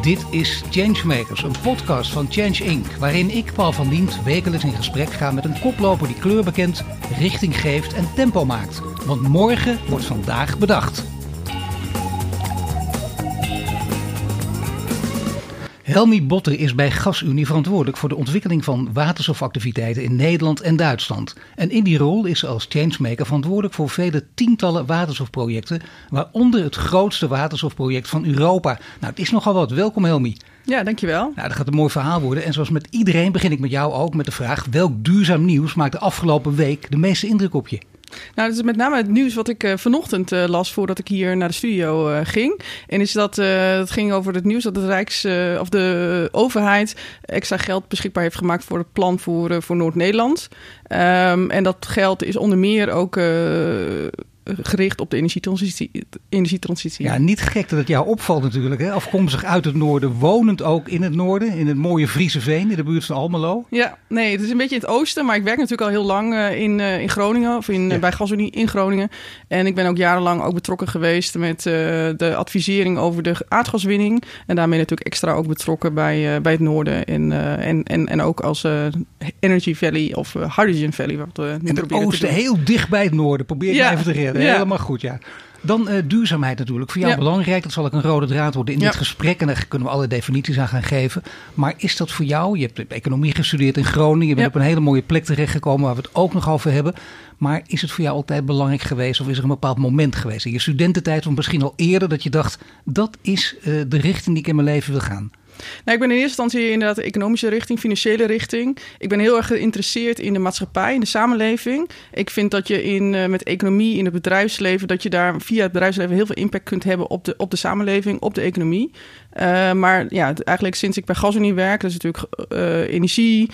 Dit is Changemakers, een podcast van Change Inc. Waarin ik, Paul van Diemt, wekelijks in gesprek ga met een koploper die kleur bekent, richting geeft en tempo maakt. Want morgen wordt vandaag bedacht. Helmi Botter is bij GasUnie verantwoordelijk voor de ontwikkeling van waterstofactiviteiten in Nederland en Duitsland. En in die rol is ze als changemaker verantwoordelijk voor vele tientallen waterstofprojecten, waaronder het grootste waterstofproject van Europa. Nou, het is nogal wat. Welkom Helmi. Ja, dankjewel. Nou, dat gaat een mooi verhaal worden. En zoals met iedereen begin ik met jou ook met de vraag: welk duurzaam nieuws maakt de afgelopen week de meeste indruk op je? Nou, dat is met name het nieuws wat ik uh, vanochtend uh, las voordat ik hier naar de studio uh, ging. En is dat het ging over het nieuws dat de Rijks of de overheid extra geld beschikbaar heeft gemaakt voor het plan voor, voor Noord-Nederland. Um, en dat geld is onder meer ook gericht op de energietransitie, energietransitie. Ja, niet gek dat het jou opvalt natuurlijk. Hè? Afkomstig uit het noorden, wonend ook in het noorden, in het mooie Friese Veen, in de buurt van Almelo. Ja, nee, het is een beetje in het oosten, maar ik werk natuurlijk al heel lang uh, in, uh, in Groningen, of in, ja. bij GasUnie in Groningen. En ik ben ook jarenlang ook betrokken geweest met uh, de advisering over de aardgaswinning. En daarmee natuurlijk extra ook betrokken bij, bij het noorden. En, en, en, en ook als Energy Valley of Hydrogen Valley. Wat we nu en het oosten heel dicht bij het noorden, probeer ja. even te redden. Ja. Helemaal goed, ja. Dan uh, duurzaamheid natuurlijk. Voor jou ja. belangrijk. Dat zal ook een rode draad worden in ja. dit gesprek. En daar kunnen we alle definities aan gaan geven. Maar is dat voor jou? Je hebt economie gestudeerd in Groningen. Je bent op een hele mooie plek terechtgekomen waar we het ook nog over hebben. Maar is het voor jou altijd belangrijk geweest? Of is er een bepaald moment geweest in je studententijd? Of misschien al eerder dat je dacht, dat is uh, de richting die ik in mijn leven wil gaan? Nou, ik ben in eerste instantie inderdaad de economische richting, financiële richting. Ik ben heel erg geïnteresseerd in de maatschappij, in de samenleving. Ik vind dat je in, uh, met economie in het bedrijfsleven, dat je daar via het bedrijfsleven heel veel impact kunt hebben op de, op de samenleving, op de economie. Uh, maar ja, eigenlijk sinds ik bij GasUnie werk, is natuurlijk uh, energie,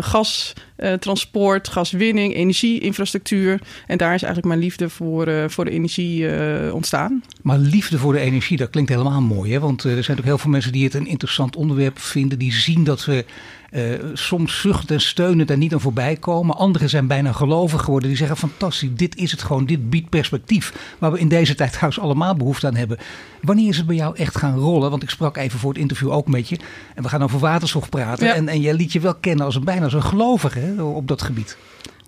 gas, transport, gaswinning, energieinfrastructuur. En daar is eigenlijk mijn liefde voor, voor de energie ontstaan. Maar liefde voor de energie, dat klinkt helemaal mooi. Hè? Want er zijn natuurlijk heel veel mensen die het een interessant onderwerp vinden. Die zien dat we uh, soms zucht en steunen en niet aan voorbij komen. Anderen zijn bijna gelovig geworden. Die zeggen fantastisch, dit is het gewoon. Dit biedt perspectief. Waar we in deze tijd trouwens allemaal behoefte aan hebben. Wanneer is het bij jou echt gaan rollen? Want ik sprak even voor het interview ook met je. En we gaan over waterstof praten. Ja. En, en jij liet je wel kennen als een bijna als een gelovige op dat gebied.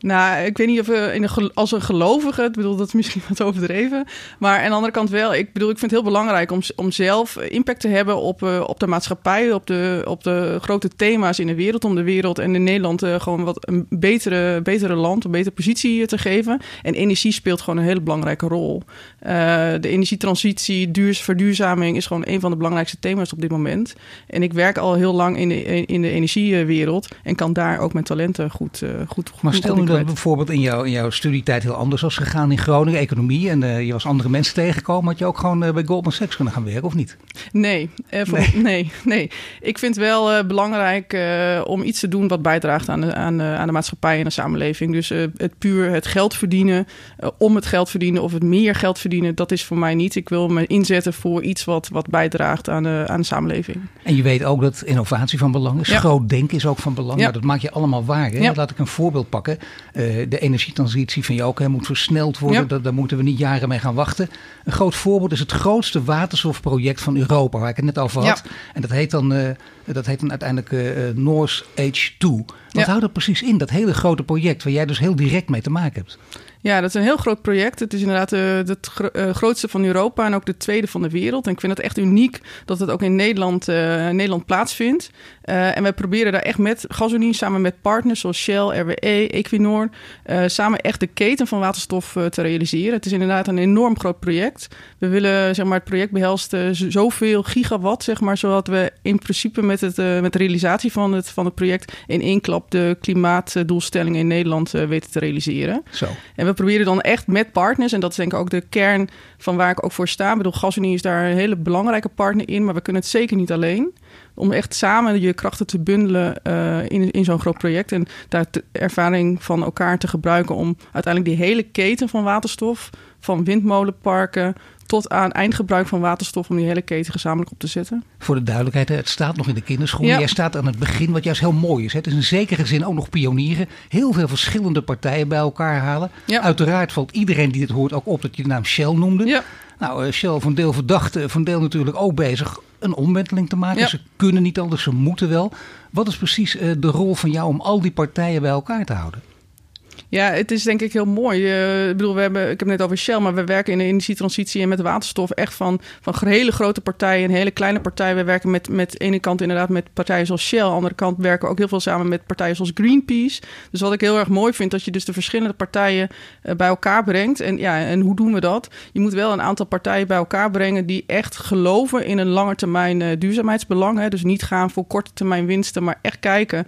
Nou, ik weet niet of we in als een gelovige, ik bedoel dat is misschien wat overdreven, maar aan de andere kant wel. Ik bedoel, ik vind het heel belangrijk om, om zelf impact te hebben op, uh, op de maatschappij, op de, op de grote thema's in de wereld, om de wereld en in Nederland uh, gewoon wat een betere, betere land, een betere positie te geven. En energie speelt gewoon een hele belangrijke rol. De energietransitie, duurs, verduurzaming is gewoon een van de belangrijkste thema's op dit moment. En ik werk al heel lang in de, in de energiewereld en kan daar ook mijn talenten goed, goed, maar stel nu dat bijvoorbeeld in, jouw in jouw studietijd heel anders was gegaan in Groningen, economie, en uh, je was andere mensen tegengekomen, had je ook gewoon uh, bij Goldman Sachs kunnen gaan werken, of niet? Nee, uh, voor, nee. nee. nee, Ik vind het wel belangrijk om iets te doen wat bijdraagt aan de, aan, aan de maatschappij en de samenleving. Dus het puur het geld verdienen, om het geld verdienen of het meer geld verdienen, dat is voor mij niet. Ik wil me inzetten voor iets wat, wat bijdraagt aan de, aan de samenleving. En je weet ook dat innovatie van belang is. Ja. Groot denken is ook van belang. Ja. Nou, dat maak je allemaal waar. Hè? Ja. Laat ik een voorbeeld pakken. Uh, de energietransitie van jou ook hè, moet versneld worden. Ja. Daar moeten we niet jaren mee gaan wachten. Een groot voorbeeld is het grootste waterstofproject van Europa, waar ik het net over had. Ja. En dat heet dan, uh, dat heet dan uiteindelijk uh, North H2. Wat houdt dat precies in, dat hele grote project, waar jij dus heel direct mee te maken hebt? Ja, dat is een heel groot project. Het is inderdaad uh, het gro uh, grootste van Europa en ook de tweede van de wereld. En ik vind het echt uniek dat het ook in Nederland, uh, Nederland plaatsvindt. en wij proberen daar echt met GasUnie, samen met partners zoals Shell, RWE, Equinor, samen echt de keten van waterstof te realiseren. Het is inderdaad een enorm groot project. We willen, zeg maar, het project behelst zoveel gigawatt, zeg maar, zodat we in principe met, het, met de realisatie van het, van het project in één klap de klimaatdoelstellingen in Nederland weten te realiseren. Zo. En we proberen dan echt met partners, en dat is denk ik ook de kern van waar ik ook voor sta. Ik bedoel, GasUnie is daar een hele belangrijke partner in, maar we kunnen het zeker niet alleen. Om echt samen je krachten te bundelen uh, in, in zo'n groot project. En daar de ervaring van elkaar te gebruiken om uiteindelijk die hele keten van waterstof, van windmolenparken tot aan eindgebruik van waterstof om die hele keten gezamenlijk op te zetten. Voor de duidelijkheid, het staat nog in de kinderschoenen. Ja. Jij staat aan het begin, wat juist heel mooi is. Het is in zekere zin ook nog pionieren. Heel veel verschillende partijen bij elkaar halen. Ja. Uiteraard valt iedereen die dit hoort ook op dat je de naam Shell noemde. Ja. Nou, Shell van deel verdacht, van deel natuurlijk ook bezig een omwenteling te maken. Ze kunnen niet anders, ze moeten wel. Wat is precies de rol van jou om al die partijen bij elkaar te houden? Ja, het is denk ik heel mooi. Uh, ik bedoel, we hebben, ik heb het net over Shell, maar we werken in de energietransitie en met waterstof echt van, van hele grote partijen en hele kleine partijen. We werken met, met de ene kant inderdaad met partijen zoals Shell, aan de andere kant werken we ook heel veel samen met partijen zoals Greenpeace. Dus wat ik heel erg mooi vind, dat je dus de verschillende partijen uh, bij elkaar brengt. En ja, en hoe doen we dat? Je moet wel een aantal partijen bij elkaar brengen die echt geloven in een langetermijn uh, duurzaamheidsbelang. Hè? Dus niet gaan voor korte termijn winsten, maar echt kijken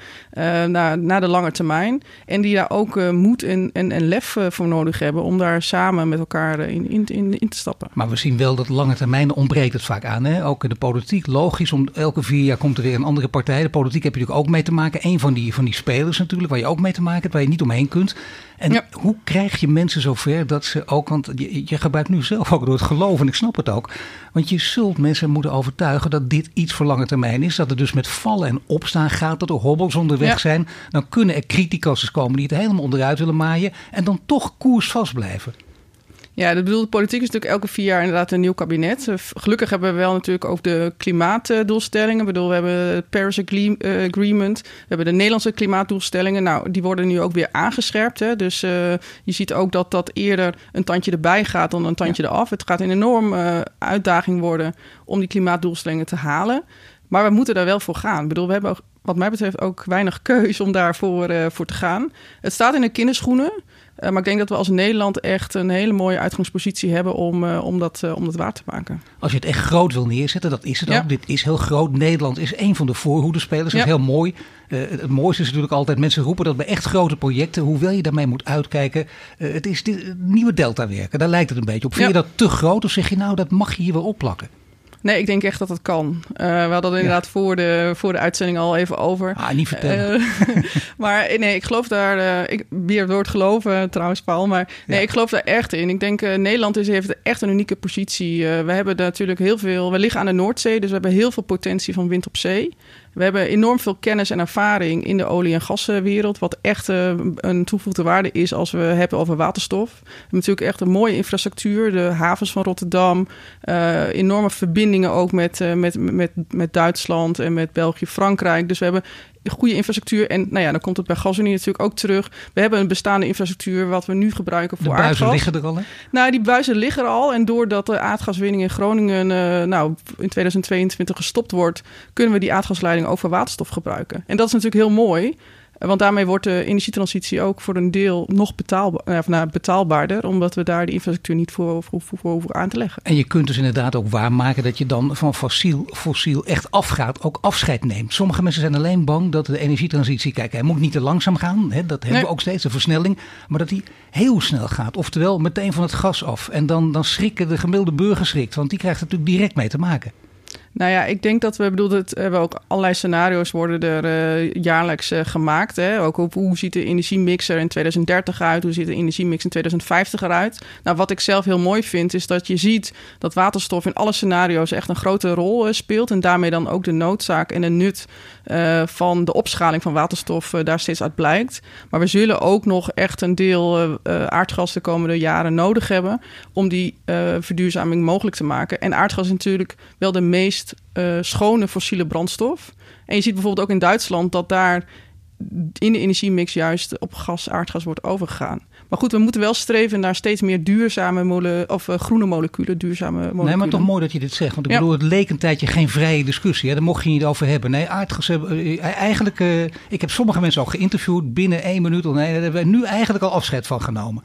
naar, naar de lange termijn. En die daar ook moeten en, en, en lef eh, voor nodig hebben om daar samen met elkaar eh, in, in, in, te stappen. Maar we zien wel dat lange termijn ontbreekt het vaak aan. Hè? Ook in de politiek. Logisch, om elke vier jaar komt er weer een andere partij. De politiek heb je natuurlijk ook mee te maken. Een van die, van die spelers natuurlijk, waar je ook mee te maken hebt, waar je niet omheen kunt. En hoe krijg je mensen zover dat ze ook, want je, je gebruikt nu zelf ook door het geloof, en ik snap het ook. Want je zult mensen moeten overtuigen dat dit iets voor lange termijn is. Dat het dus met vallen en opstaan gaat, dat er hobbels onderweg zijn. Dan kunnen er criticasters komen die het helemaal onderuit willen maaien. En dan toch koersvast blijven. Ja, dat bedoel, de politiek is natuurlijk elke vier jaar inderdaad een nieuw kabinet. Eh, gelukkig hebben we wel natuurlijk ook de klimaatdoelstellingen. Ik bedoel, we hebben het Paris eh, Agreement. We hebben de Nederlandse klimaatdoelstellingen. Nou, die worden nu ook weer aangescherpt. Hè? Dus uh, je ziet ook dat dat eerder een tandje erbij gaat dan een tandje eraf. Het gaat een enorme uitdaging worden om die klimaatdoelstellingen te halen. Maar we moeten daar wel voor gaan. Ik bedoel, we hebben wat mij betreft ook weinig keus om daarvoor uh, voor te gaan. Het staat in de kinderschoenen. Uh, maar ik denk dat we als Nederland echt een hele mooie uitgangspositie hebben om, uh, om, dat, om dat waar te maken. Als je het echt groot wil neerzetten, dat is het ook. Dit is heel groot. Nederland is een van de voorhoedenspelers. Dat is heel mooi. het mooiste is natuurlijk altijd, mensen roepen dat bij echt grote projecten, hoewel je daarmee moet uitkijken, het is dit, nieuwe delta werken. Daar lijkt het een beetje op. Vind je dat te groot of zeg je nou, dat mag je hier wel opplakken? Nee, ik denk echt dat het kan. Uh, we hadden het inderdaad voor, de, voor de uitzending al even over. Ah, niet vertellen. Uh, maar nee, ik geloof daar... Uh, ik, weer het woord geloven trouwens, Paul. Maar nee, ik geloof daar echt in. Ik denk, Nederland is, heeft echt een unieke positie. we hebben natuurlijk heel veel... We liggen aan de Noordzee, dus we hebben heel veel potentie van wind op zee. We hebben enorm veel kennis en ervaring in de olie- en gaswereld. Wat echt uh, een toegevoegde waarde is als we hebben over waterstof. We hebben natuurlijk echt een mooie infrastructuur. De havens van Rotterdam. Uh, enorme verbindingen ook met, uh, met, met, met Duitsland en met België, Frankrijk. Dus we hebben goede infrastructuur. En nou ja, dan komt het bij GasUnie natuurlijk ook terug. We hebben een bestaande infrastructuur wat we nu gebruiken voor aardgas. De buizen liggen er al, hè? Nou, die buizen liggen er al. En doordat de aardgaswinning in Groningen uh, nou, in 2022 gestopt wordt... kunnen we die aardgasleiding ook voor waterstof gebruiken. En dat is natuurlijk heel mooi... Want daarmee wordt de energietransitie ook voor een deel nog betaalbaar, of nou, betaalbaarder, omdat we daar de infrastructuur niet voor, voor, voor, hoeven aan te leggen. En je kunt dus inderdaad ook waarmaken dat je dan van fossiel, fossiel echt afgaat, ook afscheid neemt. Sommige mensen zijn alleen bang dat de energietransitie, kijk, hij moet niet te langzaam gaan, hè, dat hebben we ook steeds, de versnelling, maar dat die heel snel gaat. Oftewel meteen van het gas af. En dan, dan schrikken de gemiddelde burger schrikt, want die krijgt er natuurlijk direct mee te maken. Nou ja, ik denk dat we bedoel, dat we ook allerlei scenario's worden er uh, jaarlijks uh, gemaakt. Hè? Ook op hoe ziet de energiemixer in 2030 uit? Hoe ziet de energiemix in 2050 eruit? Nou, wat ik zelf heel mooi vind, is dat je ziet dat waterstof in alle scenario's echt een grote rol speelt. En daarmee dan ook de noodzaak en de nut van de opschaling van waterstof daar steeds uit blijkt. Maar we zullen ook nog echt een deel aardgas de komende jaren nodig hebben om die verduurzaming mogelijk te maken. En aardgas is natuurlijk wel de meest uh, schone fossiele brandstof. En je ziet bijvoorbeeld ook in Duitsland dat daar in de energiemix juist op gas, aardgas wordt overgegaan. Maar goed, we moeten wel streven naar steeds meer duurzame mole of uh, groene moleculen, duurzame moleculen. Nee, maar toch mooi dat je dit zegt. Want ik bedoel, het leek een tijdje geen vrije discussie. Hè? Daar mocht je niet over hebben. Nee, aardgas uh, eigenlijk, uh, ik heb sommige mensen al geïnterviewd binnen één minuut. Nee, daar hebben we nu eigenlijk al afscheid van genomen.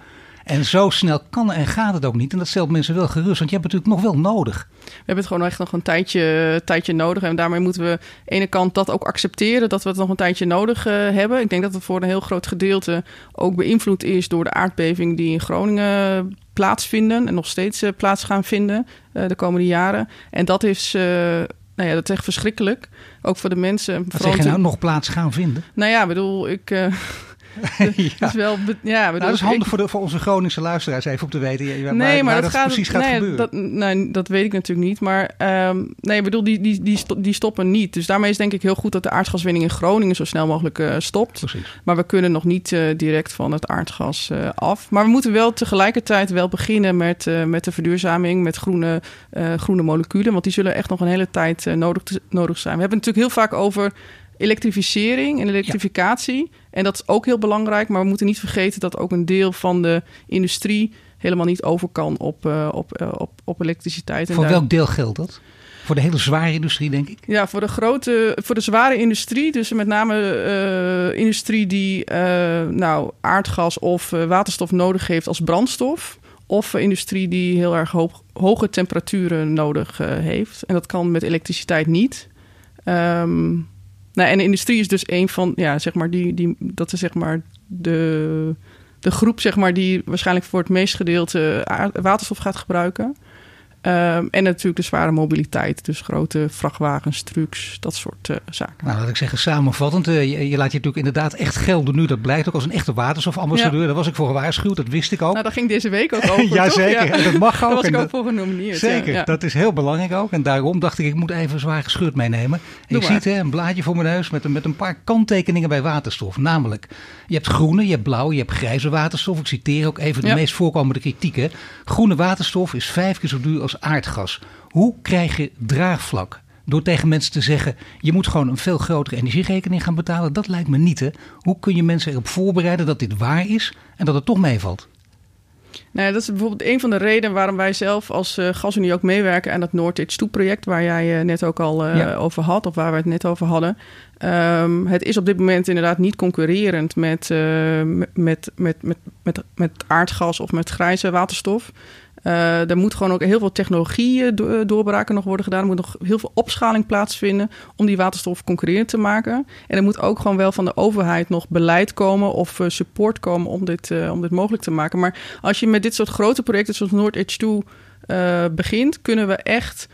En zo snel kan en gaat het ook niet. En dat stelt mensen wel gerust, want je hebt het natuurlijk nog wel nodig. We hebben het gewoon echt nog een tijdje, tijdje nodig. En daarmee moeten we aan de ene kant dat ook accepteren, dat we het nog een tijdje nodig uh, hebben. Ik denk dat het voor een heel groot gedeelte ook beïnvloed is door de aardbeving die in Groningen plaatsvinden en nog steeds uh, plaats gaan vinden uh, de komende jaren. En dat is nou ja, dat is echt verschrikkelijk. Ook voor de mensen. Wat zeg je nou, nog plaats gaan vinden? Nou ja, bedoel, ik, ja. is wel, ja, nou, dat is handig voor, de, voor onze Groningse luisteraars even om te weten waar, nee, maar dat, gaat, precies gaat nee, gebeuren. Dat, nee, dat weet ik natuurlijk niet. Maar um, nee, ik bedoel, die, die, die, die stoppen niet. Dus daarmee is denk ik heel goed dat de aardgaswinning in Groningen zo snel mogelijk uh, stopt. Precies. Maar we kunnen nog niet uh, direct van het aardgas uh, af. Maar we moeten wel tegelijkertijd wel beginnen met, met de verduurzaming, met groene, groene moleculen. Want die zullen echt nog een hele tijd nodig, nodig zijn. We hebben het natuurlijk heel vaak over elektrificering en elektrificatie. En dat is ook heel belangrijk. Maar we moeten niet vergeten dat ook een deel van de industrie helemaal niet over kan op, uh, op, uh, op, op elektriciteit. En voor welk deel geldt dat? Voor de hele zware industrie, denk ik? Ja, voor de grote, voor de zware industrie. Dus met name uh, industrie die nou, aardgas of waterstof nodig heeft als brandstof. Of industrie die heel erg hoog, hoge temperaturen nodig heeft. En dat kan met elektriciteit niet. Um, nou, en de industrie is dus een van, ja, zeg maar, die, die, dat is zeg maar de, de groep, zeg maar, die waarschijnlijk voor het meest gedeelte waterstof gaat gebruiken. Um, en natuurlijk de zware mobiliteit. Dus grote vrachtwagens, trucks, dat soort uh, zaken. Nou, laat ik zeggen, samenvattend. Uh, je, je, laat je natuurlijk inderdaad echt gelden nu. Dat blijkt ook als een echte waterstofambassadeur. Ja. Daar was ik voor gewaarschuwd, dat wist ik ook. Nou, dat ging deze week ook over, Jazeker, ja. dat mag ook. Daar was ik ook dat, voor genomineerd. Zeker, ja. dat is heel belangrijk ook. En daarom dacht ik, ik moet even zwaar gescheurd meenemen. En je ziet hè, een blaadje voor mijn neus met, met een paar kanttekeningen bij waterstof. Namelijk, je hebt groene, je hebt blauwe, je hebt grijze waterstof. Ik citeer ook even de meest voorkomende kritieken. Groene waterstof is vijf keer zo duur als aardgas. Hoe krijg je draagvlak? Door tegen mensen te zeggen: je moet gewoon een veel grotere energierekening gaan betalen. Dat lijkt me niet. Hè? Hoe kun je mensen erop voorbereiden dat dit waar is en dat het toch meevalt? Nou, dat is bijvoorbeeld een van de redenen waarom wij zelf als uh, GasUnie ook meewerken aan dat Noorditch 2 project, waar jij uh, net ook al uh, ja. over had, of waar we het net over hadden. Um, het is op dit moment inderdaad niet concurrerend met, met, met, met, met, met, met aardgas of met grijze waterstof. Uh, er moet gewoon ook heel veel technologie do doorbraken nog worden gedaan. Er moet nog heel veel opschaling plaatsvinden om die waterstof concurrerend te maken. En er moet ook gewoon wel van de overheid nog beleid komen of uh, support komen om dit, om dit mogelijk te maken. Maar als je met dit soort grote projecten zoals Noord Edge 2 begint, kunnen we echt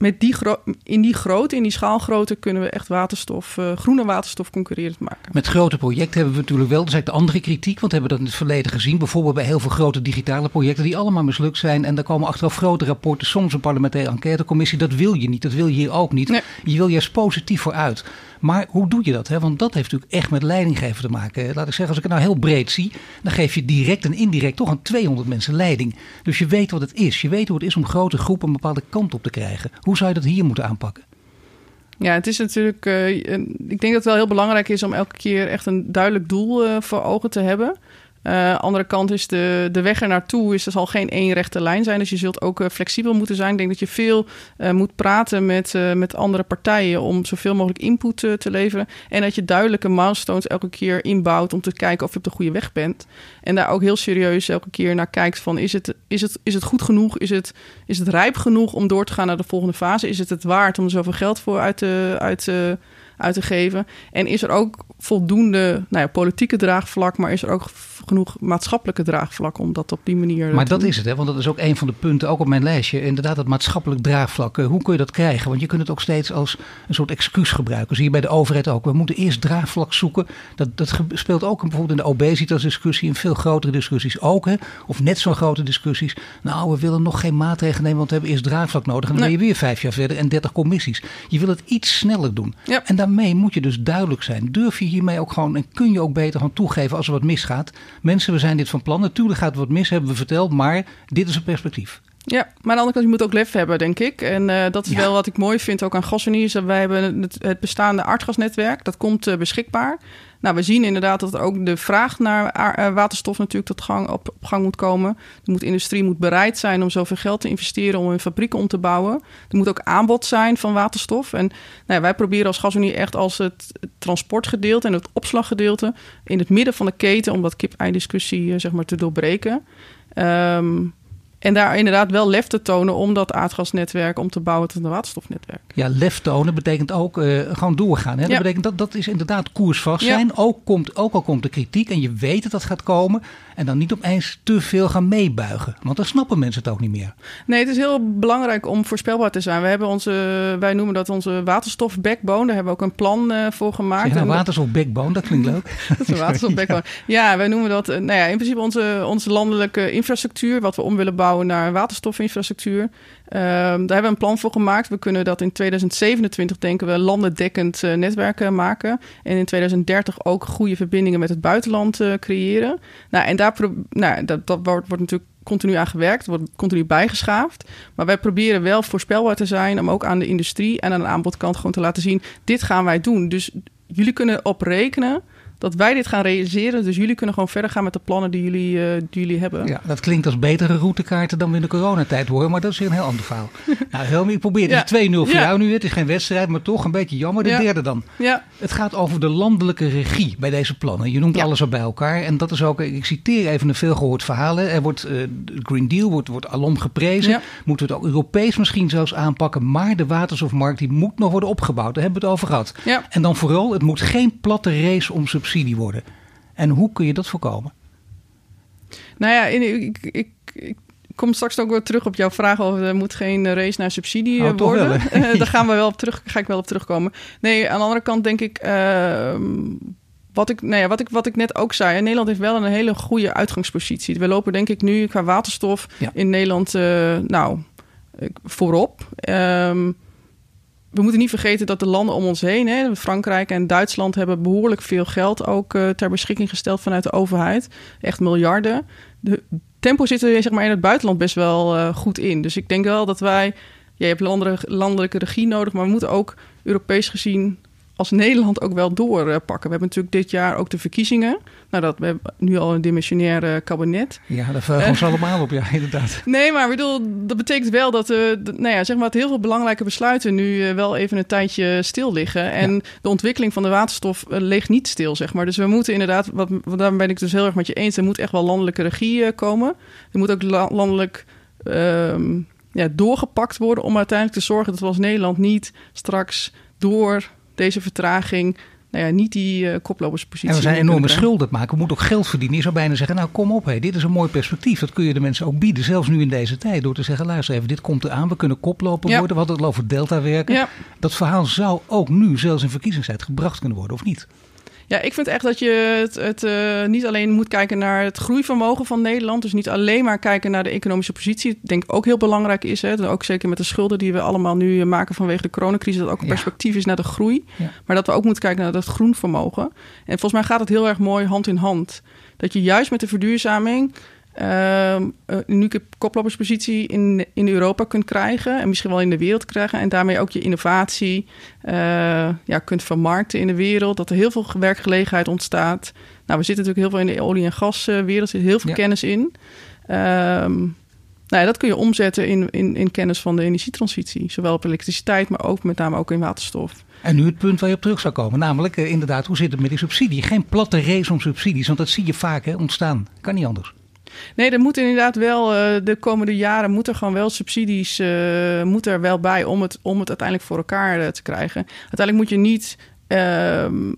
met die in die grootte, in die schaalgrootte, kunnen we echt waterstof, uh, groene waterstof concurrerend maken. Met grote projecten hebben we natuurlijk wel, dat is eigenlijk de andere kritiek, want we hebben dat in het verleden gezien. Bijvoorbeeld bij heel veel grote digitale projecten die allemaal mislukt zijn. En daar komen achteraf grote rapporten, soms een parlementaire enquêtecommissie. Dat wil je niet, dat wil je hier ook niet. Nee. Je wil juist positief vooruit. Maar hoe doe je dat? Hè? Want dat heeft natuurlijk echt met leidinggeven te maken. Laat ik zeggen, als ik het nou heel breed zie, dan geef je direct en indirect toch aan 200 mensen leiding. Dus je weet wat het is. Je weet hoe het is om grote groepen een bepaalde kant op te krijgen. Hoe zou je dat hier moeten aanpakken? Ja, het is natuurlijk. Uh, ik denk dat het wel heel belangrijk is om elke keer echt een duidelijk doel uh, voor ogen te hebben. Uh, andere kant is de, de weg er naartoe is, er zal geen één rechte lijn zijn. Dus je zult ook uh, flexibel moeten zijn. Ik denk dat je veel uh, moet praten met, met andere partijen om zoveel mogelijk input te leveren. En dat je duidelijke milestones elke keer inbouwt om te kijken of je op de goede weg bent. En daar ook heel serieus elke keer naar kijkt van is het, is het, is het goed genoeg? Is het, is het rijp genoeg om door te gaan naar de volgende fase? Is het het waard om er zoveel geld voor uit te, uit uit te geven? En is er ook voldoende nou ja, politieke draagvlak, maar is er ook genoeg maatschappelijke draagvlak om dat op die manier. Maar dat is het, hè? want dat is ook een van de punten, ook op mijn lijstje. Inderdaad, dat maatschappelijk draagvlak. Hoe kun je dat krijgen? Want je kunt het ook steeds als een soort excuus gebruiken. Zie je bij de overheid ook. We moeten eerst draagvlak zoeken. Dat, dat speelt ook bijvoorbeeld in de obesitas-discussie, in veel grotere discussies ook. Hè? Of net zo'n grote discussies. Nou, we willen nog geen maatregelen nemen, want we hebben eerst draagvlak nodig. En dan nee. ben je weer vijf jaar verder en dertig commissies. Je wil het iets sneller doen. Ja. En daarmee moet je dus duidelijk zijn. Durf je hiermee ook gewoon en kun je ook beter gewoon toegeven als er wat misgaat. Mensen, we zijn dit van plan. Natuurlijk gaat het wat mis, hebben we verteld, maar dit is een perspectief. Ja, maar aan de andere kant, je moet ook lef hebben, denk ik. En uh, dat is ja. wel wat ik mooi vind ook aan Gasunie. Wij hebben het, het bestaande aardgasnetwerk, dat komt uh, beschikbaar. Nou, we zien inderdaad dat ook de vraag naar uh, waterstof natuurlijk tot gang, op, gang moet komen. De moet, industrie moet bereid zijn om zoveel geld te investeren om hun fabrieken om te bouwen. Er moet ook aanbod zijn van waterstof. En nou wij proberen als Gasunie echt als het transportgedeelte en het opslaggedeelte in het midden van de keten om dat kip-ei discussie zeg maar te doorbreken. Um, En daar inderdaad wel lef te tonen om dat aardgasnetwerk om te bouwen tot een waterstofnetwerk. Ja, lef tonen betekent ook uh, gewoon doorgaan. Hè? Dat betekent dat dat is inderdaad koersvast zijn. Ook, komt, ook al komt de kritiek en je weet dat dat gaat komen. En dan niet opeens te veel gaan meebuigen. Want dan snappen mensen het ook niet meer. Nee, het is heel belangrijk om voorspelbaar te zijn. We hebben onze, wij noemen dat onze waterstof backbone. Daar hebben we ook een plan uh, voor gemaakt. Zeg nou, waterstof backbone, dat klinkt leuk. dat is een waterstof backbone. Ja, wij noemen dat, nou ja, in principe onze, onze landelijke infrastructuur. Wat we om willen bouwen naar waterstofinfrastructuur. Um, daar hebben we een plan voor gemaakt. We kunnen dat in 2027, denken we, landendekkend uh, netwerken maken. En in 2030 ook goede verbindingen met het buitenland uh, creëren. Nou, en daar nou, dat, dat wordt, natuurlijk continu aan gewerkt, wordt continu bijgeschaafd. Maar wij proberen wel voorspelbaar te zijn om ook aan de industrie en aan de aanbodkant gewoon te laten zien: dit gaan wij doen. Dus jullie kunnen op rekenen dat wij dit gaan realiseren. Dus jullie kunnen gewoon verder gaan met de plannen die jullie, uh, die jullie hebben. Ja, dat klinkt als betere routekaarten dan we in de coronatijd horen. Maar dat is weer een heel ander verhaal. nou, Helmi, ik probeer het. 2-0 voor jou nu. Het is geen wedstrijd, maar toch een beetje jammer. De derde dan. Ja. Het gaat over de landelijke regie bij deze plannen. Je noemt alles er bij elkaar. En dat is ook, ik citeer even een veelgehoord verhaal. Er wordt, uh, Green Deal wordt, wordt alom geprezen. Moeten we het ook Europees misschien zelfs aanpakken. Maar de waterstofmarkt die moet nog worden opgebouwd. Daar hebben we het over gehad. En dan vooral, het moet geen platte race om subsidie subsidie worden. En hoe kun je dat voorkomen? Nou ja, ik, ik, ik, kom straks ook weer terug op jouw vraag over er moet geen race naar subsidie oh, worden. Wel, uh, daar gaan we wel op terug, ga ik wel op terugkomen. Nee, aan de andere kant denk ik. Uh, wat ik, nou ja, wat, ik, wat ik net ook zei, Nederland heeft wel een hele goede uitgangspositie. We lopen denk ik nu qua waterstof in Nederland uh, nou, voorop. Um, we moeten niet vergeten dat de landen om ons heen, hè, Frankrijk en Duitsland, hebben behoorlijk veel geld ook uh, ter beschikking gesteld vanuit de overheid. Echt miljarden. De tempo zit er zeg maar, in het buitenland best wel uh, goed in. Dus ik denk wel dat wij. Ja, je hebt landelijke regie nodig, maar we moeten ook Europees gezien als Nederland ook wel doorpakken. We hebben natuurlijk dit jaar ook de verkiezingen. Nou, dat we hebben nu al een dimensionair kabinet. Ja, daar verheugen we allemaal op, ja, inderdaad. Nee, maar ik bedoel, dat betekent wel dat, uh, nou ja, zeg maar, heel veel belangrijke besluiten nu uh, wel even een tijdje stil liggen. En de ontwikkeling van de waterstof uh, ligt niet stil, zeg maar. Dus we moeten inderdaad, wat, daar ben ik dus heel erg met je eens, er moet echt wel landelijke regie komen. Er moet ook landelijk ehm, ja, doorgepakt worden om uiteindelijk te zorgen dat we als Nederland niet straks door deze vertraging nou ja, niet die uh, koploperspositie. En we zijn enorme schulden maken. We moeten ook geld verdienen. Je zou bijna zeggen, nou kom op, hey, dit is een mooi perspectief. Dat kun je de mensen ook bieden, zelfs nu in deze tijd. Door te zeggen, luister even, dit komt eraan. We kunnen koploper worden. We hadden het over delta werken. Ja. Dat verhaal zou ook nu, zelfs in verkiezingstijd, gebracht kunnen worden, of niet? Ja, ik vind echt dat je het, het uh, niet alleen moet kijken naar het groeivermogen van Nederland. Dus niet alleen maar kijken naar de economische positie. Ik denk ook heel belangrijk is. Hè, ook zeker met de schulden die we allemaal nu maken vanwege de coronacrisis. Dat ook een perspectief is naar de groei. Ja. Maar dat we ook moeten kijken naar het groenvermogen. En volgens mij gaat het heel erg mooi hand in hand. Dat je juist met de verduurzaming een unieke koploperspositie in, in Europa kunt krijgen. En misschien wel in de wereld krijgen. En daarmee ook je innovatie uh, ja, kunt vermarkten in de wereld. Dat er heel veel werkgelegenheid ontstaat. Nou, we zitten natuurlijk heel veel in de olie- en gaswereld. Er zit heel veel kennis in. Um, nou ja, dat kun je omzetten in, in, in kennis van de energietransitie. Zowel op elektriciteit, maar ook met name ook in waterstof. En nu het punt waar je op terug zou komen. Namelijk, uh, inderdaad, hoe zit het met die subsidie? Geen platte race om subsidies, want dat zie je vaak hè, ontstaan. Kan niet anders. Nee, er moet inderdaad wel uh, de komende jaren moet er gewoon wel subsidies uh, moet er wel bij om het, om het uiteindelijk voor elkaar uh, te krijgen. Uiteindelijk moet je niet ehm,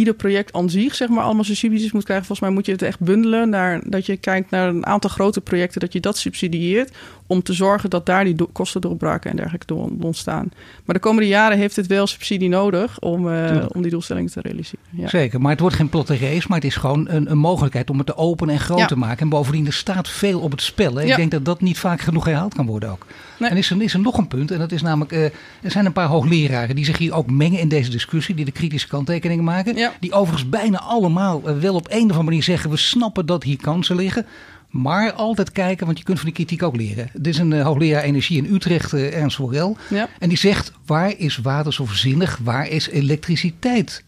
ieder project aan zich, zeg maar, allemaal subsidies moet krijgen. Volgens mij moet je het echt bundelen naar dat je kijkt naar een aantal grote projecten, dat je dat subsidieert om te zorgen dat daar die kosten doorbraken en dergelijke door ontstaan. Maar de komende jaren heeft het wel subsidie nodig om, uh, om die doelstellingen te realiseren. Ja. Zeker, maar het wordt geen platte race, maar het is gewoon een, een mogelijkheid om het te openen en groot ja. te maken. En bovendien, er staat veel op het spel. Ik denk dat dat niet vaak genoeg herhaald kan worden ook. Nee. En is er, is er nog een punt, en dat is namelijk, uh, er zijn een paar hoogleraren die zich hier ook mengen in deze discussie, die de kritische kanttekeningen maken. Die overigens bijna allemaal uh, wel op een of andere manier zeggen, we snappen dat hier kansen liggen. Maar altijd kijken, want je kunt van die kritiek ook leren. Dit is een uh, hoogleraar energie in Utrecht, Ernst Worel. Ja. En die zegt, waar is waterstof zinnig? Waar is elektriciteit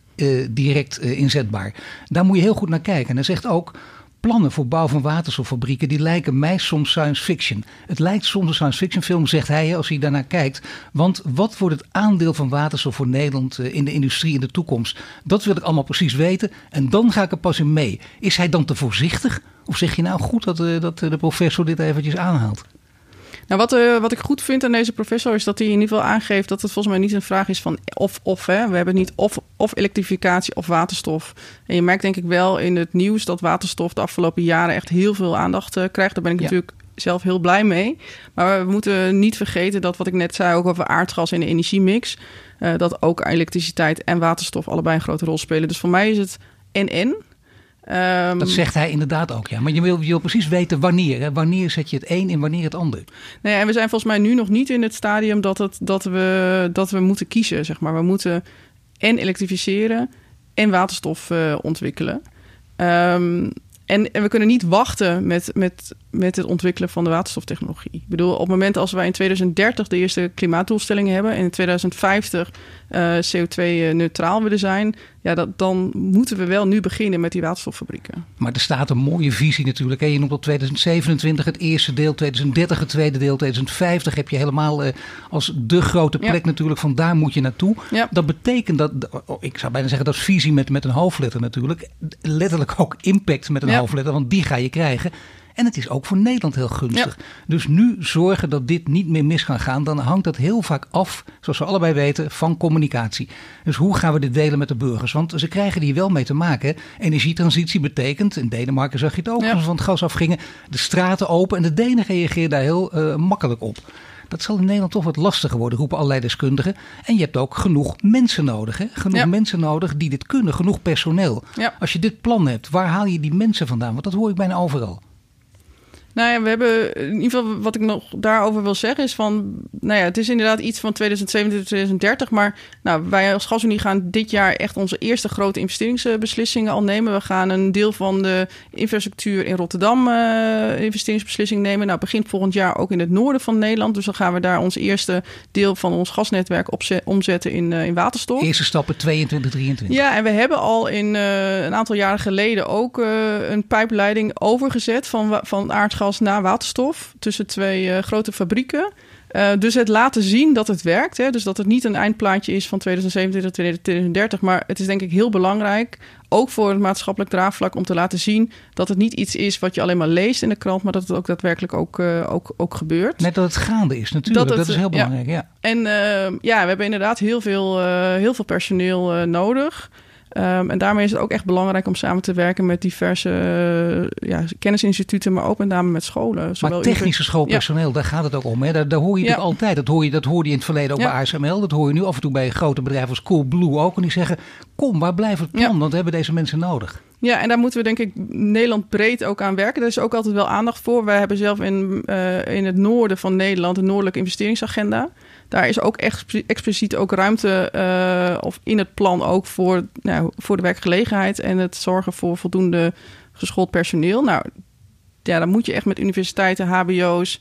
direct inzetbaar? Daar moet je heel goed naar kijken. En hij zegt ook, plannen voor bouw van waterstoffabrieken, die lijken mij soms science fiction. Het lijkt soms een science fiction film, zegt hij als hij daarnaar kijkt. Want wat wordt het aandeel van waterstof voor Nederland eh, in de industrie in de toekomst? Dat wil ik allemaal precies weten. En dan ga ik er pas in mee. Is hij dan te voorzichtig? Of zeg je nou goed dat, eh, dat de professor dit eventjes aanhaalt? Nou, wat, uh, wat ik goed vind aan deze professor is dat hij in ieder geval aangeeft dat het volgens mij niet een vraag is van of-of. We hebben niet of, of elektrificatie of waterstof. En je merkt denk ik wel in het nieuws dat waterstof de afgelopen jaren echt heel veel aandacht uh, krijgt. Daar ben ik natuurlijk zelf heel blij mee. Maar we moeten niet vergeten dat wat ik net zei, ook over aardgas in de energiemix, uh, dat ook elektriciteit en waterstof allebei een grote rol spelen. Dus voor mij is het en-en. Um, dat zegt hij inderdaad ook, ja. Maar je wil, je wil precies weten wanneer. Hè? Wanneer zet je het een en wanneer het ander. Nee, en we zijn volgens mij nu nog niet in het stadium dat, het, dat, we, dat we moeten kiezen, zeg maar. We moeten en elektrificeren en waterstof uh, ontwikkelen. Um, en, en, we kunnen niet wachten met, met, met het ontwikkelen van de waterstoftechnologie. Ik bedoel, op het moment als wij in 2030 de eerste klimaatdoelstellingen hebben... en in 2050 uh, CO2-neutraal willen zijn... Ja, dat, dan moeten we wel nu beginnen met die waterstoffabrieken. Maar er staat een mooie visie natuurlijk. Hè? Je noemt tot 2027 het eerste deel, 2030 het tweede deel, 2050 heb je helemaal uh, als de grote plek ja. natuurlijk. Van daar moet je naartoe. Ja. Dat betekent dat, oh, ik zou bijna zeggen dat is visie met, met een hoofdletter natuurlijk. Letterlijk ook impact met een ja. hoofdletter, want die ga je krijgen. En het is ook voor Nederland heel gunstig. Ja. Dus nu zorgen dat dit niet meer mis kan gaan, dan hangt dat heel vaak af, zoals we allebei weten, van communicatie. Dus hoe gaan we dit delen met de burgers? Want ze krijgen hier wel mee te maken. Energietransitie betekent, in Denemarken zag je het ook, ja. als we van het gas afgingen, de straten open en de Denen reageerden daar heel uh, makkelijk op. Dat zal in Nederland toch wat lastiger worden, roepen allerlei deskundigen. En je hebt ook genoeg mensen nodig. Hè? Genoeg ja. mensen nodig die dit kunnen, genoeg personeel. Als je dit plan hebt, waar haal je die mensen vandaan? Want dat hoor ik bijna overal. Nou ja, we hebben in ieder geval wat ik nog daarover wil zeggen is van, nou ja, het is inderdaad iets van 2027, 2030, maar nou, wij als GasUnie gaan dit jaar echt onze eerste grote investeringsbeslissingen al nemen. We gaan een deel van de infrastructuur in Rotterdam uh, investeringsbeslissing nemen. Nou, begint volgend jaar ook in het noorden van Nederland, dus dan gaan we daar ons eerste deel van ons gasnetwerk op omzetten in, uh, in waterstof. Eerste stappen 22, 23. Ja, en we hebben al in uh, een aantal jaren geleden ook een pijpleiding overgezet van, van aardgas gas naar waterstof tussen twee uh, grote fabrieken. Uh, dus het laten zien dat het werkt. Hè? Dus dat het niet een eindplaatje is van 2027, 2030. Maar het is denk ik heel belangrijk, ook voor het maatschappelijk draagvlak, om te laten zien dat het niet iets is wat je alleen maar leest in de krant, maar dat het ook daadwerkelijk ook, uh, ook, ook gebeurt. Net dat het gaande is natuurlijk. Dat, het, dat is heel belangrijk. Ja. ja. En uh, ja, we hebben inderdaad heel veel, heel veel personeel nodig. Um, en daarmee is het ook echt belangrijk om samen te werken met diverse uh, ja, kennisinstituten, maar ook met name met scholen. Maar technische schoolpersoneel, ja. daar gaat het ook om. Hè? Daar, daar hoor je ja. natuurlijk altijd. Dat hoor je, dat hoorde je in het verleden ook bij ASML. Dat hoor je nu af en toe bij grote bedrijven als Coolblue ook. En die zeggen, kom, waar blijft het plan? Want we hebben deze mensen nodig. Ja, en daar moeten we denk ik Nederland breed ook aan werken. Er is ook altijd wel aandacht voor. Wij hebben zelf in, uh, in het noorden van Nederland een noordelijke investeringsagenda. Daar is ook echt expliciet ook ruimte uh, of in het plan ook voor, nou, voor de werkgelegenheid en het zorgen voor voldoende geschoold personeel. Nou, ja, dan moet je echt met universiteiten, HBO's,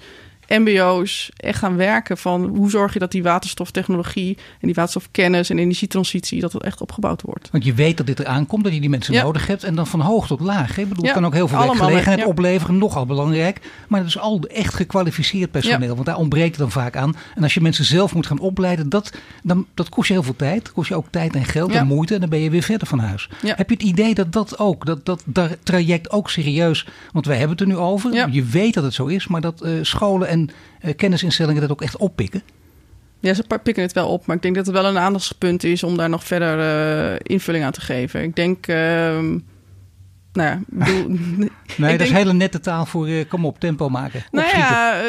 MBO's echt gaan werken van hoe zorg je dat die waterstoftechnologie en die waterstofkennis en energietransitie dat het echt opgebouwd wordt. Want je weet dat dit eraan komt, dat je die mensen ja. nodig hebt en dan van hoog tot laag. Ik bedoel, ja, kan ook heel veel werkgelegenheid ja. opleveren, nogal belangrijk. Maar het is al echt gekwalificeerd personeel, want daar ontbreekt het dan vaak aan. En als je mensen zelf moet gaan opleiden, dat, dan, dat kost je heel veel tijd. Dat kost je ook tijd en geld en moeite en dan ben je weer verder van huis. Heb je het idee dat dat ook, dat dat, dat traject ook serieus, want wij hebben het er nu over. Je weet dat het zo is, maar dat uh, scholen en uh, kennisinstellingen dat ook echt oppikken? Ja, ze pikken het wel op, maar ik denk dat het wel een aandachtspunt is om daar nog verder uh, invulling aan te geven. Ik denk, uh, nou ja, bedoel, nee, dat denk, is hele nette taal voor, uh, kom op, tempo maken. Nou ja,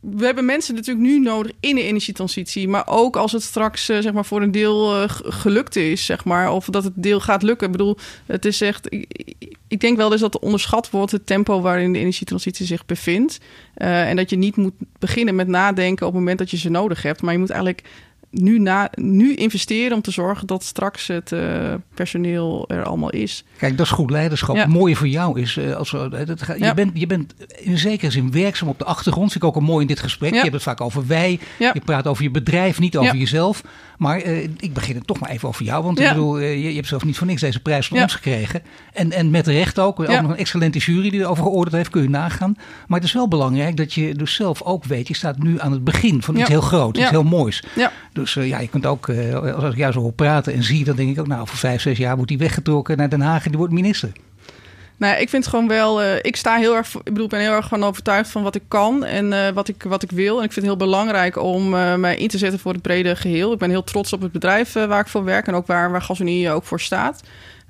we hebben mensen natuurlijk nu nodig in de energietransitie. Maar ook als het straks uh, zeg maar voor een deel uh, gelukt is, zeg maar. Of dat het deel gaat lukken. Ik bedoel, het is echt. Ik, denk wel eens dat er onderschat wordt het tempo waarin de energietransitie zich bevindt. Uh, en dat je niet moet beginnen met nadenken op het moment dat je ze nodig hebt. Maar je moet eigenlijk nu, na, nu investeren om te zorgen dat straks het uh, personeel er allemaal is. Kijk, dat is goed leiderschap. Ja. Het mooie voor jou is, uh, als we, dat, je, ja. bent, je bent in zekere zin werkzaam op de achtergrond. Vind ik ook al mooi in dit gesprek. Ja. Je hebt het vaak over wij. Je praat over je bedrijf, niet over jezelf. Maar uh, ik begin het toch maar even over jou. Want ik bedoel, je, je hebt zelf niet voor niks deze prijs van ons gekregen. En, en met recht ook. Ook nog een excellente jury die erover geoordeeld heeft. Kun je nagaan. Maar het is wel belangrijk dat je dus zelf ook weet. Je staat nu aan het begin van iets heel groots. Iets heel moois. Ja. Dus uh, ja, je kunt ook, uh, als ik jou zo hoor praten en zie, dan denk ik ook, nou, voor vijf, zes jaar wordt hij weggetrokken naar Den Haag en die wordt minister. Nou, ik vind het gewoon wel. Uh, ik sta heel erg. Ik bedoel, ik ben heel erg van overtuigd van wat ik kan en wat, ik, wat ik wil. En ik vind het heel belangrijk om mij in te zetten voor het brede geheel. Ik ben heel trots op het bedrijf waar ik voor werk en ook waar, waar Gasonie ook voor staat.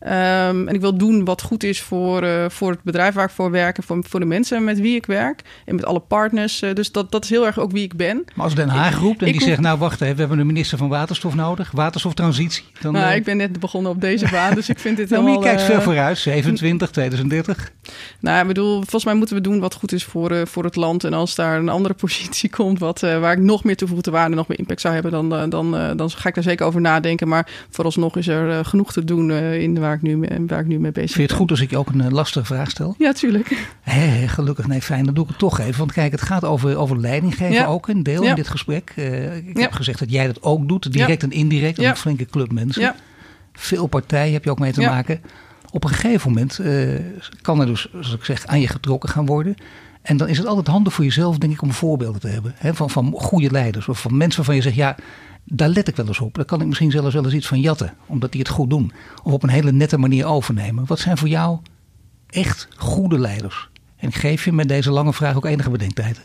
Um, en ik wil doen wat goed is voor, uh, voor het bedrijf waar ik voor werk en voor, voor de mensen met wie ik werk. En met alle partners. Uh, dus dat, dat is heel erg ook wie ik ben. Maar als Den Haag roept en ik die zegt, nou wacht we hebben een minister van waterstof nodig, waterstoftransitie. Dan, Nou, eh, ik ben net begonnen op deze baan, dus ik vind dit nou, maar je helemaal... kijkt ver eh, vooruit, 27, 2030. Nou, ik bedoel, volgens mij moeten we doen wat goed is voor, voor het land. En als daar een andere positie komt wat, waar ik nog meer toegevoegde waarde, nog meer impact zou hebben, dan, dan, dan ga ik daar zeker over nadenken. Maar vooralsnog is er genoeg te doen in waar ik, nu, mee- waar ik nu mee bezig Vind je het ben. goed als ik je ook een eh, lastige vraag stel? Ja, tuurlijk. Gelukkig, nee, fijn, dan doe ik het toch even. Want kijk, het gaat over, over leidinggeven Ja. ook, een deel Ja. in dit gesprek. Eh, ik Ja. heb gezegd dat jij dat ook doet, direct en indirect, Ja. een flinke club mensen. Ja. Veel partijen heb je ook mee te maken. Op een gegeven moment eh, kan er dus, zoals ik zeg, aan je getrokken gaan worden. En dan is het altijd handig voor jezelf, denk ik, om voorbeelden te hebben. Hè, van, van goede leiders of van mensen waarvan je zegt, ja, daar let ik wel eens op. Daar kan ik misschien zelfs wel eens iets van jatten, omdat die het goed doen. Of op een hele nette manier overnemen. Wat zijn voor jou echt goede leiders? En geef je met deze lange vraag ook enige bedenktijd.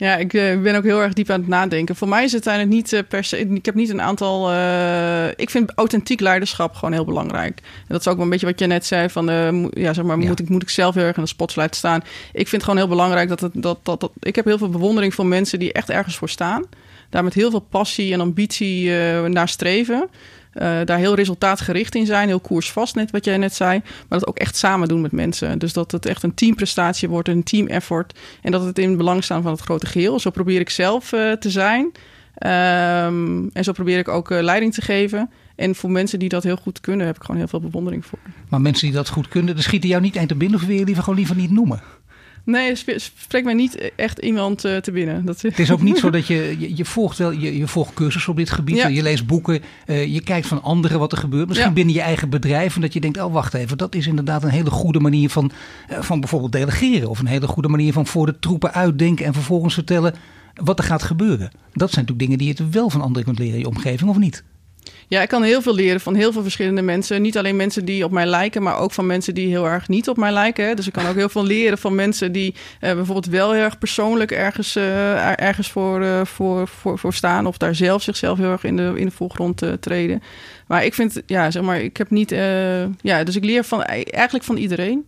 Ja, ik eh, ben ook heel erg diep aan het nadenken. Voor mij is het uiteindelijk niet eh, per se. Ik heb niet een aantal. eh, ik vind authentiek leiderschap gewoon heel belangrijk. En dat is ook wel een beetje wat je net zei: van ja, zeg maar, Ja. moet, ik, moet ik zelf heel erg in de spotlight staan? Ik vind het gewoon heel belangrijk dat het. Dat, dat, dat, ik heb heel veel bewondering voor mensen die echt ergens voor staan. Daar met heel veel passie en ambitie naar streven. Eh, daar heel resultaatgericht in zijn, heel koersvast, net wat jij net zei. Maar dat ook echt samen doen met mensen. Dus dat het echt een teamprestatie wordt, een team effort. En dat het in belang staat van het grote geheel. Zo probeer ik zelf eh, te zijn. Ehm, en zo probeer ik ook eh, leiding te geven. En voor mensen die dat heel goed kunnen, heb ik gewoon heel veel bewondering voor. Maar mensen die dat goed kunnen, dan schieten jou niet één te binnen of wil je liever gewoon liever niet noemen? Nee, sp- spreekt mij niet echt iemand eh, te binnen. Dat, Het is ook niet zo dat je, je, je volgt wel, je, je volgt cursussen op dit gebied, Ja. je leest boeken, eh, je kijkt van anderen wat er gebeurt. Misschien Ja. binnen je eigen bedrijf en dat je denkt, oh wacht even, dat is inderdaad een hele goede manier van, eh, van bijvoorbeeld delegeren. Of een hele goede manier van voor de troepen uitdenken en vervolgens vertellen wat er gaat gebeuren. Dat zijn natuurlijk dingen die je wel van anderen kunt leren in je omgeving of niet. Ja, ik kan heel veel leren van heel veel verschillende mensen. Niet alleen mensen die op mij lijken, maar ook van mensen die heel erg niet op mij lijken. Dus ik kan ook heel veel leren van mensen die eh, bijvoorbeeld wel heel erg persoonlijk ergens, eh, er- ergens voor, eh, voor, voor, voor staan. Of daar zelf zichzelf heel erg in de, in de voorgrond treden. Maar ik vind, ja, zeg maar, ik heb niet. ja, dus ik leer van eigenlijk van iedereen.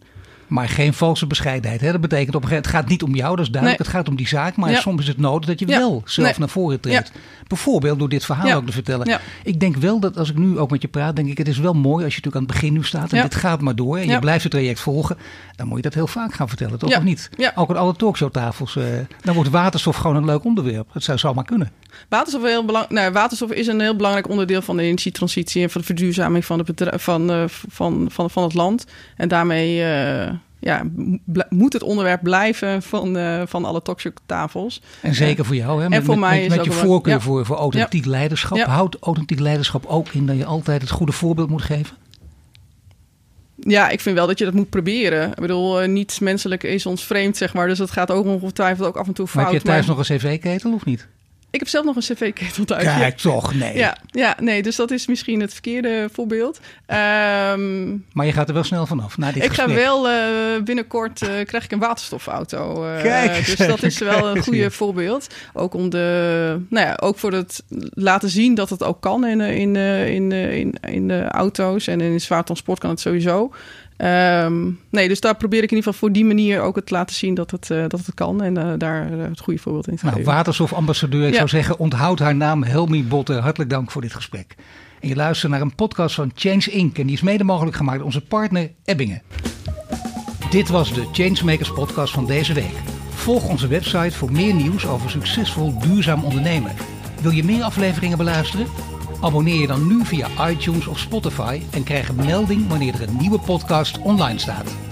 Maar geen valse bescheidenheid. Hè? Dat betekent op een gegeven moment, het gaat niet om jou, dat is duidelijk. Nee. Het gaat om die zaak, maar Ja. soms is het nodig dat je Ja. wel zelf Nee. naar voren treedt. Bijvoorbeeld door dit verhaal ook te vertellen. Ik denk wel dat als ik nu ook met je praat, denk ik het is wel mooi als je natuurlijk aan het begin nu staat en dit gaat maar door en je blijft het traject volgen. Dan moet je dat heel vaak gaan vertellen, toch? Of niet? Ja. Ook aan alle talkshowtafels. eh dan wordt waterstof gewoon een leuk onderwerp. Het zou zomaar kunnen. Waterstof, heel belang, nou, waterstof is een heel belangrijk onderdeel van de energietransitie en van de verduurzaming van, het bedrijf, van, eh, van, van, van het land. En daarmee eh, ja, moet het onderwerp blijven van, eh, van alle talkshowtafels. En zeker voor jou, hè? Met, voor met- mij met, is met ook je wel- voorkeur ja. voor, voor authentiek leiderschap. Ja. Houdt authentiek leiderschap ook in dat je altijd het goede voorbeeld moet geven? Ja, ik vind wel dat je dat moet proberen. Ik bedoel, eh, niets menselijk is ons vreemd, zeg maar. Dus dat gaat ook ongetwijfeld ook af en toe Maar fout. heb je thuis maar nog een cv-ketel of niet? Ik heb zelf nog een cv-ketel thuis. ja. Kijk toch, nee. Ja, ja, nee, dus dat is misschien het verkeerde voorbeeld. Ehm, Maar je gaat er wel snel vanaf na dit ik ga wel eh, binnenkort eh, krijg ik een waterstofauto. eh, Kijk dus dat is wel een goede voorbeeld. Ook om de, nou ja, ook voor het laten zien dat het ook kan in, in, in, in, in de auto's en in zwaar transport kan het sowieso. Ehm, nee, dus daar probeer ik in ieder geval voor die manier ook het te laten zien dat het, eh, dat het kan en eh, daar eh, het goede voorbeeld in te Nou, geven. waterstofambassadeur, ik Ja. zou zeggen, onthoud haar naam Helmi Botte. Hartelijk dank voor dit gesprek. En je luistert naar een podcast van Change Inc. En die is mede mogelijk gemaakt door onze partner Ebbingen. Dit was de Changemakers podcast van deze week. Volg onze website voor meer nieuws over succesvol duurzaam ondernemen. Wil je meer afleveringen beluisteren? Abonneer je dan nu via iTunes of Spotify en krijg een melding wanneer er een nieuwe podcast online staat.